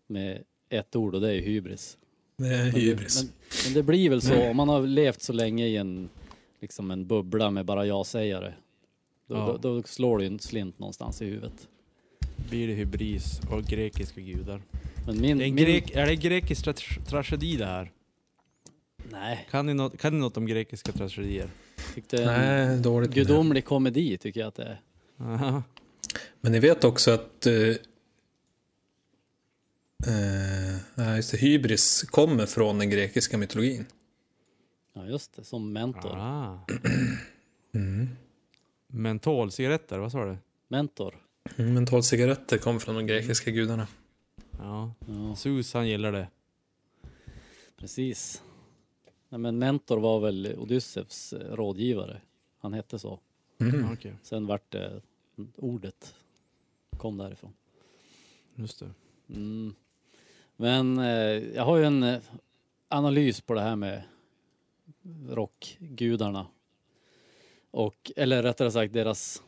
Med ett ord och det är hybris. Det är Men, hybris. men, men det blir väl så, om man har levt så länge i en, liksom en bubbla med bara ja-sägare. Då, Ja. då, då slår det ju en slint någonstans i huvudet. Blir det hybris och grekiska gudar. Men min, Det är, en min, grek, är det grekisk tra- tragedi det här? Nej, Kan ni, något, kan ni något om grekiska tragedier? tyckte Nej, dåligt. gudomlig komedi tycker jag att det är. Aha. Men ni vet också att eh, ja, just det, hybris kommer från den grekiska mytologin. Ja just det, som mentor. Ah. Mm. Mentolcigaretter, vad sa du? Mentor. Mm, Mentolcigaretter kommer från de grekiska gudarna. Ja. Ja, Sus, han gillar det. precis. Nej, men mentor var väl Odysseus eh, rådgivare. Han hette så. Mm. Okej, Sen vart det ordet kom därifrån. just det. Mm. Men eh, jag har ju en eh, analys på det här med rockgudarna. Och, eller rättare sagt deras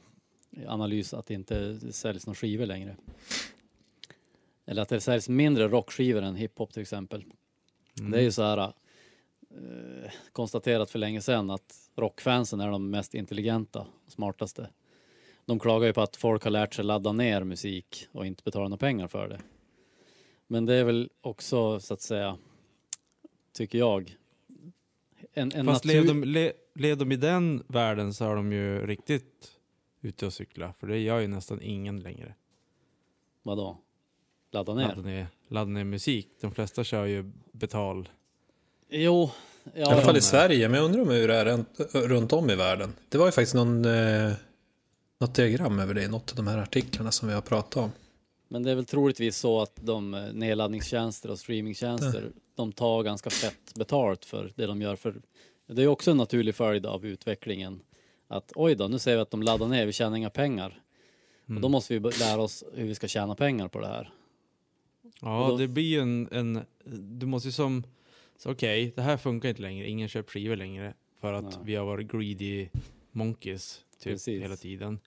analys att det inte säljs några skivor längre. Eller att det säljs mindre rockskivor än hiphop till exempel. Mm. Det är ju så här eh, konstaterat för länge sedan att rockfansen är de mest intelligenta, smartaste. De klagar ju på att folk har lärt sig ladda ner musik och inte betala några pengar för det. Men det är väl också så att säga, tycker jag, en, en Fast natur... lev de, le, lev de i den världen så är de ju riktigt ute och cykla. För det gör ju nästan ingen längre. Vadå? Ladda ner? Ladda ner, ladda ner musik. De flesta kör ju betal. Jo, I alla fall ja, i Sverige, men jag undrar om hur det är runt, runt om i världen. Det var ju faktiskt någon, eh, något diagram över det i något av de här artiklarna som vi har pratat om. Men det är väl troligtvis så att de eh, nedladdningstjänster och streamingtjänster, de tar ganska fett betalt för det de gör. För det är också en naturlig följd av utvecklingen. Att oj då, nu ser vi att de laddar ner, vi tjänar inga pengar. Och då måste vi lära oss hur vi ska tjäna pengar på det här. Ja, då- det blir ju en, en... Du måste ju som... Okej, det här funkar inte längre. Ingen köper skivor längre. För att Nej. vi har varit greedy monkeys typ Precis. hela tiden.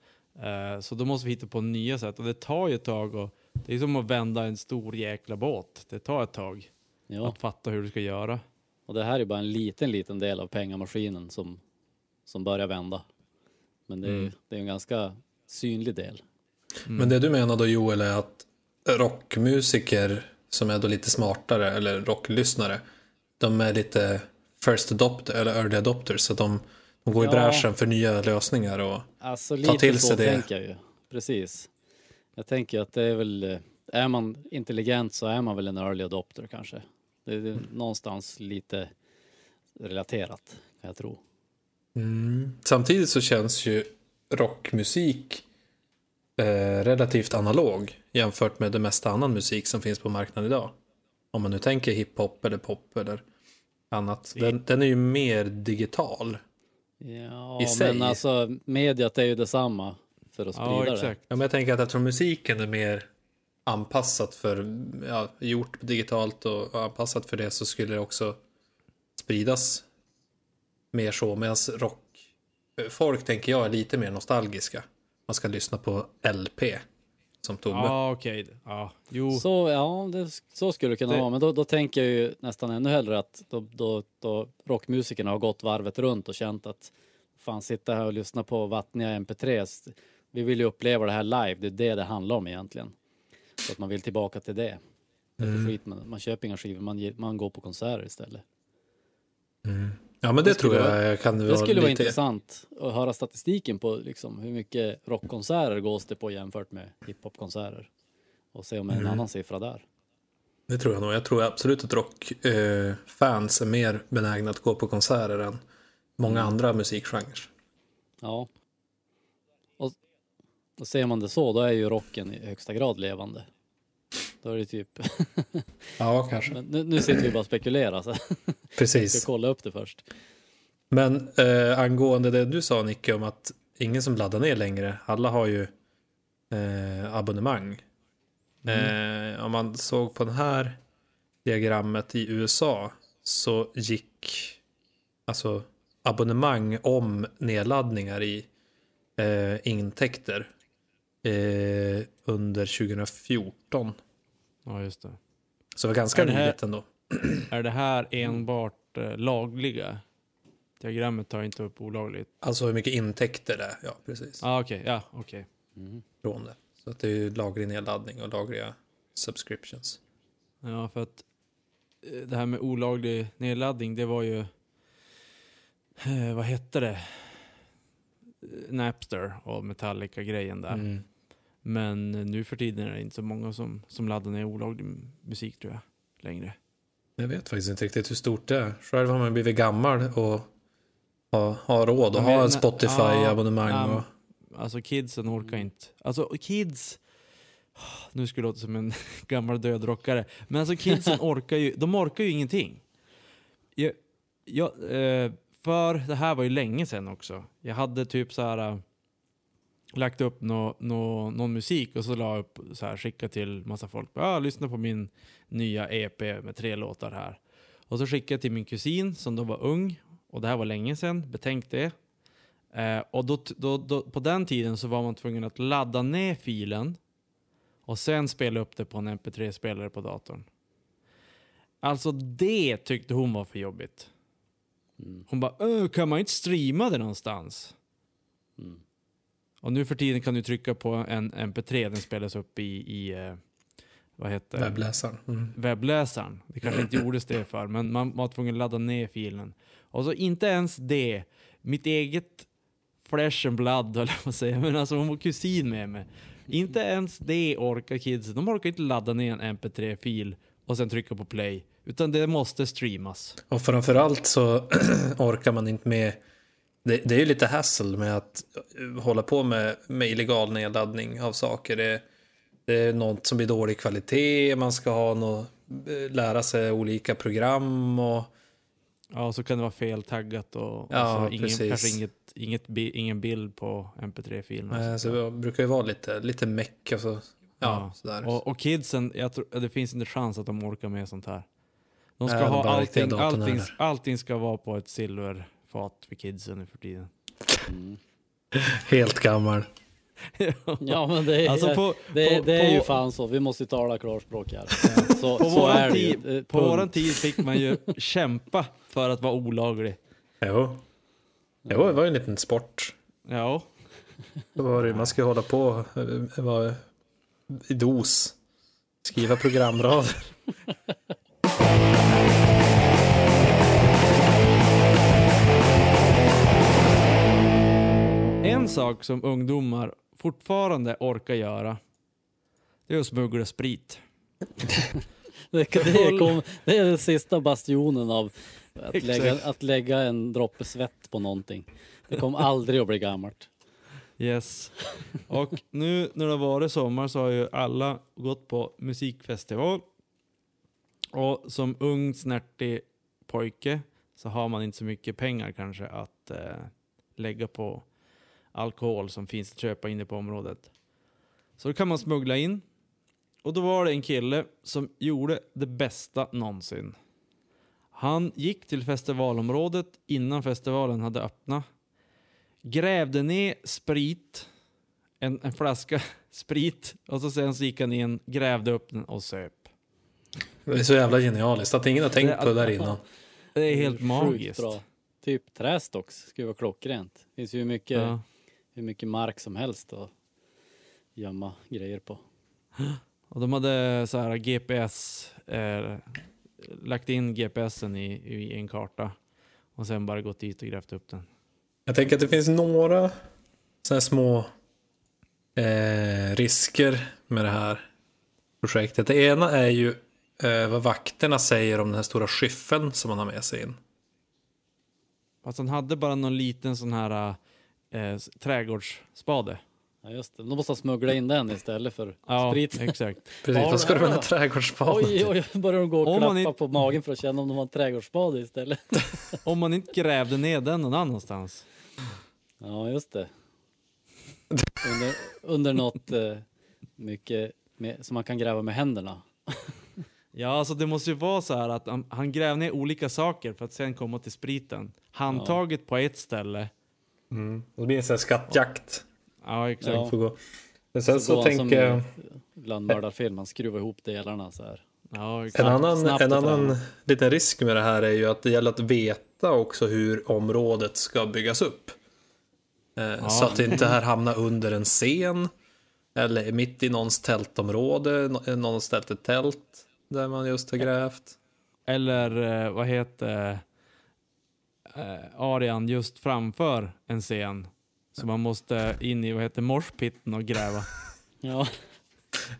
Eh, så då måste vi hitta på nya sätt. Och det tar ju ett tag. Och det är som att vända en stor jäkla båt. Det tar ett tag Ja, att fatta hur du ska göra. och det här är bara en liten, liten del av pengamaskinen som, som börjar vända. Men det är, Mm. det är en ganska synlig del. Mm. Men det du menar då Joel är att rockmusiker som är då lite smartare eller rocklyssnare, de är lite first adopter eller early adopters så de, går i Ja. bräschen för nya lösningar och Alltså Ta till sig det. tänker jag ju. Precis. Jag tänker att det är väl, är man intelligent så är man väl en early adopter kanske. Det är Mm. någonstans lite relaterat, kan jag tro. Mm. Samtidigt så känns ju rockmusik eh, relativt analog jämfört med det mesta annan musik som finns på marknaden idag. om man nu tänker hiphop eller pop eller annat. Den, den är ju mer digital. Ja, I sig. men alltså mediet är ju detsamma för att sprida Ja, det. exakt. Ja, men jag tänker att eftersom musiken är mer anpassat för, ja, gjort digitalt och anpassat för det så skulle det också spridas mer så. Medan rock, folk tänker jag är lite mer nostalgiska. Man ska lyssna på LP som Tobbe. Ja, okej. Ja, jo. Så, ja, det, så skulle det kunna Det- vara. Men då, då tänker jag ju nästan ännu hellre att då, då, då rockmusikerna har gått varvet runt och känt att fan sitta här och lyssna på vattniga MP3. Vi vill ju uppleva det här live. Det är det det handlar om egentligen. Så att man vill tillbaka till det. Det är för skit, man, man köper inga skivor, man, man går på konserter istället. Ja, men det, Det tror skulle jag kan Det vara skulle vara lite... intressant att höra statistiken på liksom, hur mycket rockkonserter gås det på jämfört med hiphopkonserter. Och se om en annan siffra där. Det tror jag nog. Jag tror absolut att rockfans eh, är mer benägna att gå på konserter än många andra musikgenrer. Ja. Och, och ser man det så, då är ju rocken i högsta grad levande. Då är det typ, Ja, kanske. men nu, nu sitter vi bara och spekulerar så ska Precis. kolla upp det först. Men eh, angående det du sa Nicke om att ingen som laddar ner längre, alla har ju eh, abonnemang. Eh, om man såg på det här diagrammet i USA så gick alltså abonnemang om nedladdningar i eh, intäkter eh, under 2014. Ja, just det. Så det var ganska Är det här- nyligt ändå. Är det här enbart eh, lagliga? Diagrammet tar inte upp olagligt. Alltså hur mycket intäkter det är. Ja, precis. Ah, okej. Ja, okej. från det. Så att det är ju lagrig nedladdning och lagliga subscriptions. Ja, för att eh, det här med olaglig nedladdning, det var ju... Eh, vad hette det? Napster och Metallica-grejen där. Mm. Men nu för tiden är det inte så många som, som laddar ner olaglig musik tror jag, längre. Jag vet faktiskt inte riktigt hur stort det är. Själv har man blivit gammal och har, har råd att ha en Spotify-abonnemang. ja, och, Alltså kidsen orkar inte. Alltså kids... Nu skulle det låta som en gammal dödrockare. Men alltså kidsen orkar ju, de orkar ju ingenting. Jag, jag, eh, för det här var ju länge sedan också. Jag hade typ så här eh, lagt upp nå, nå, någon musik och så la upp så här, skicka till massa folk. Ja, lyssna på min nya EP med tre låtar här. Och så skickade jag till min kusin som då var ung. Och det här var länge sedan, betänk det. Eh, och då, då, då, på den tiden så var man tvungen att ladda ner filen och sen spela upp det på en mp3-spelare på datorn. Alltså det tyckte hon var för jobbigt. Mm. Hon bara, "Öh, kan man inte streama det någonstans? Mm. Och nu för tiden kan du trycka på en mp3, den spelas upp i, i eh, vad heter Webbläsaren. Mm. webbläsaren. Det kanske inte gjordes det för, men man var tvungen att ladda ner filen. Och så inte ens det. Mitt eget flesh and blood, höll jag på att säga, men alltså hon var kusin med mig. Inte ens det orkar kidsen. De orkar inte ladda ner en mp3-fil och sen trycka på play. Utan det måste streamas. Och framförallt så orkar man inte med det, det är ju lite hassle med att eh, hålla på med, med illegal nedladdning av saker. Det, det är något som blir dålig kvalitet, man ska ha något, eh, lära sig olika program och Ja, så kan det vara fel taggat och, Ja, och så ingen, precis. kanske inget, inget, ingen bild på mp3-filen. eh, så det brukar ju vara lite, lite meck och så. Ja, Ja. sådär. Och, och kidsen, jag tror, det finns inte chans att de orkar med sånt här. De ska Nej, de ha allting, allting, allting ska vara på ett silverfat för kidsen nu för tiden. Mm. Helt gammal. Ja men det är, Alltså på, det, på, det är ju på- fan så, vi måste ju tala klarspråk här. Så, På så våran ju. tid- på våran tid fick man ju kämpa för att vara olaglig. Jo. Jo, det var ju en liten sport. Ja, Det var det, man ska ju hålla på eh, vara i dos. Skriva programrader. sak som ungdomar fortfarande orkar göra, det är att smuggla sprit. Det, det, kom, det är den sista bastionen av att lägga, att lägga en droppe svett på någonting. Det kommer aldrig att bli gammalt. Yes. Och nu när det har varit sommar så har ju alla gått på musikfestival. Och som ung snärtig pojke så har man inte så mycket pengar kanske att eh, lägga på alkohol som finns att köpa inne på området. Så då kan man smuggla in. Och då var det en kille som gjorde det bästa någonsin. Han gick till festivalområdet innan festivalen hade öppnat. Grävde ner sprit, en, en flaska sprit och så sen så gick han in, grävde upp den och söp. Det är så jävla genialiskt att ingen har tänkt Det- på det där innan. Det är helt magiskt. Bra. Typ trästocks skulle vara klockrent. Det finns ju hur mycket, Ja. Hur mycket mark som helst att gömma grejer på. Och de hade så här GPS, eh, lagt in GPSen i, i en karta och sen bara gått dit och grävt upp den. Jag tänker att det finns några så här små eh, risker med det här projektet. Det ena är ju eh, vad vakterna säger om den här stora skyffeln som man har med sig in. Fast han hade bara någon liten sån här eh, trädgårdsspade. Ja just det, de måste ha smugglat in den istället för Ja, sprit. exakt. Precis, Ja, vad ska du ja. här trädgårdsspaden Oj, oj, börjar de gå och Om klappa inte- på magen för att känna om de har en trädgårdsspade istället. Om man inte grävde ner den någon annanstans. Ja, just det. Under, under något eh, mycket med, som man kan gräva med händerna. Ja, alltså det måste ju vara så här att han, han gräver ner olika saker för att sen komma till spriten. Handtaget på ett ställe. Mm. Det blir en sån här skattjakt. Ja, exakt. Ja. Får gå. Men sen så, han som tänker jag... i Ibland mördarfilm, man skruvar ihop delarna så här. Ja, En annan, snabbt en annan liten risk med det här är ju att det gäller att veta också hur området ska byggas upp. Eh, Så att det inte här hamnar under en scen eller mitt i någons tältområde, nå- någon har ställt ett tält där man just har grävt. Eller eh, vad heter eh, Arian just framför en scen. Så man måste in i vad heter morspitten och gräva. Ja,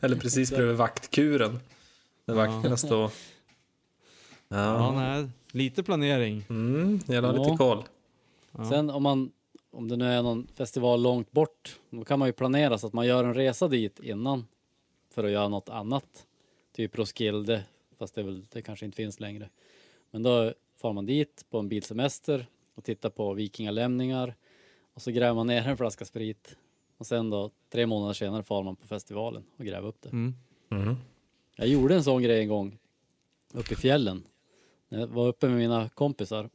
Eller precis bredvid vaktkuren. Där Ja. vakterna står. Ja, Ja. nej, lite planering. Mm, jag har Ja. lite koll. Ja. sen om man om det nu är någon festival långt bort, då kan man ju planera så att man gör en resa dit innan för att göra något annat. Typ Roskilde, fast det, väl, det kanske inte finns längre. Men då far man dit på en bilsemester och tittar på vikingalämningar och så gräver man ner en flaska sprit och sen då tre månader senare far man på festivalen och gräver upp det. Mm. Mm. Jag gjorde en sån grej en gång uppe i fjällen. Jag var uppe med mina kompisar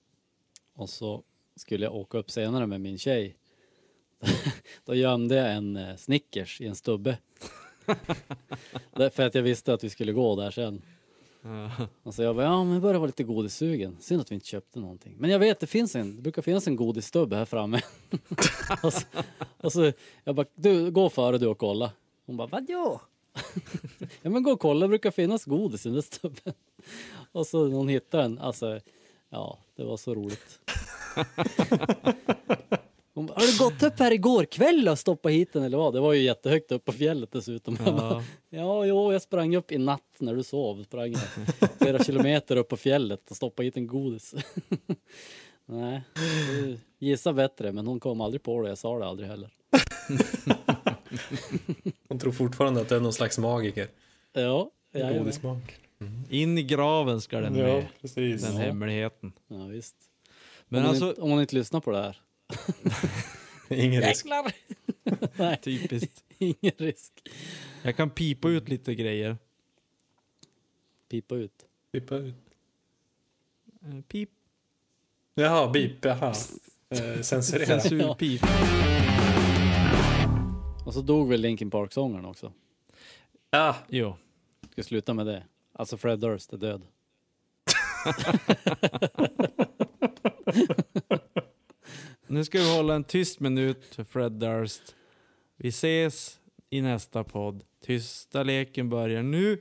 och så skulle jag åka upp senare med min tjej. Då gömde jag en eh, Snickers i en stubbe. Därför att jag visste att vi skulle gå där sen. Ja. Och så jag bara, ja men jag börjar vara lite godissugen. Synd att vi inte köpte någonting. Men jag vet, det finns en, det brukar finnas en godisstubbe här framme. och, så, och så jag bara, du gå före du och kolla. Hon bara, vadå? ja men gå och kolla, det brukar finnas godis i den där stubben. och så hon hittade den, alltså, ja, det var så roligt. Hon bara, har du gått upp här igår kväll och stoppat hit den eller vad? Det var ju jättehögt upp på fjället dessutom. Jag bara, Ja. Ja, jo, jag sprang upp i natt när du sov. Sprang jag flera kilometer upp på fjället och stoppade hit en godis. Nej, gissa bättre, men hon kom aldrig på det. Jag sa det aldrig heller. Hon tror fortfarande att det är någon slags magiker. Ja, jajamän. Godismak. In i graven ska den med. precis. Den Ja. hemligheten. Ja, visst. Men om, hon alltså, inte, om hon inte lyssnar på det här. Ingen risk. Jäklar! Nej, typiskt. ingen risk. Jag kan pipa ut lite grejer. Pipa ut. Pippa ut. Eh, Pip, Jaha, bip, jaha. Eh, censurera. censurpip. Och så dog väl Linkin Park-sångaren också. Ja, Jo. Ska sluta med det. Alltså Fred Durst är död. Nu ska vi hålla en tyst minut för Fred Durst. Vi ses i nästa podd. Tysta leken börjar nu.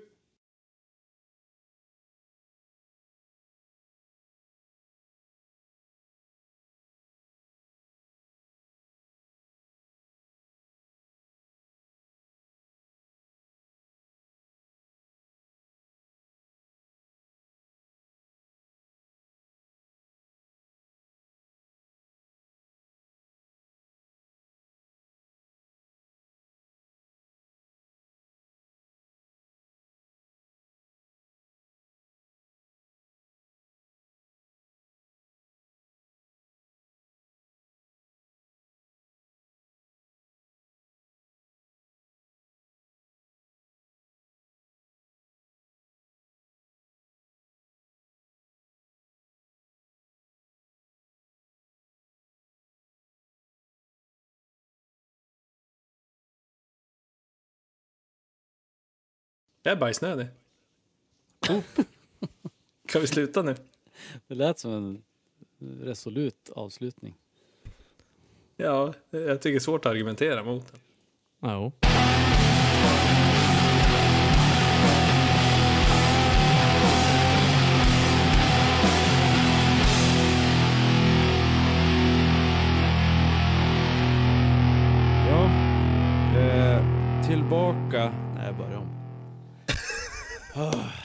Jag är bajsnödig. kan vi sluta nu? Det lät som en resolut avslutning. Ja, jag tycker det är svårt att argumentera mot den. Ja. Ja. oh.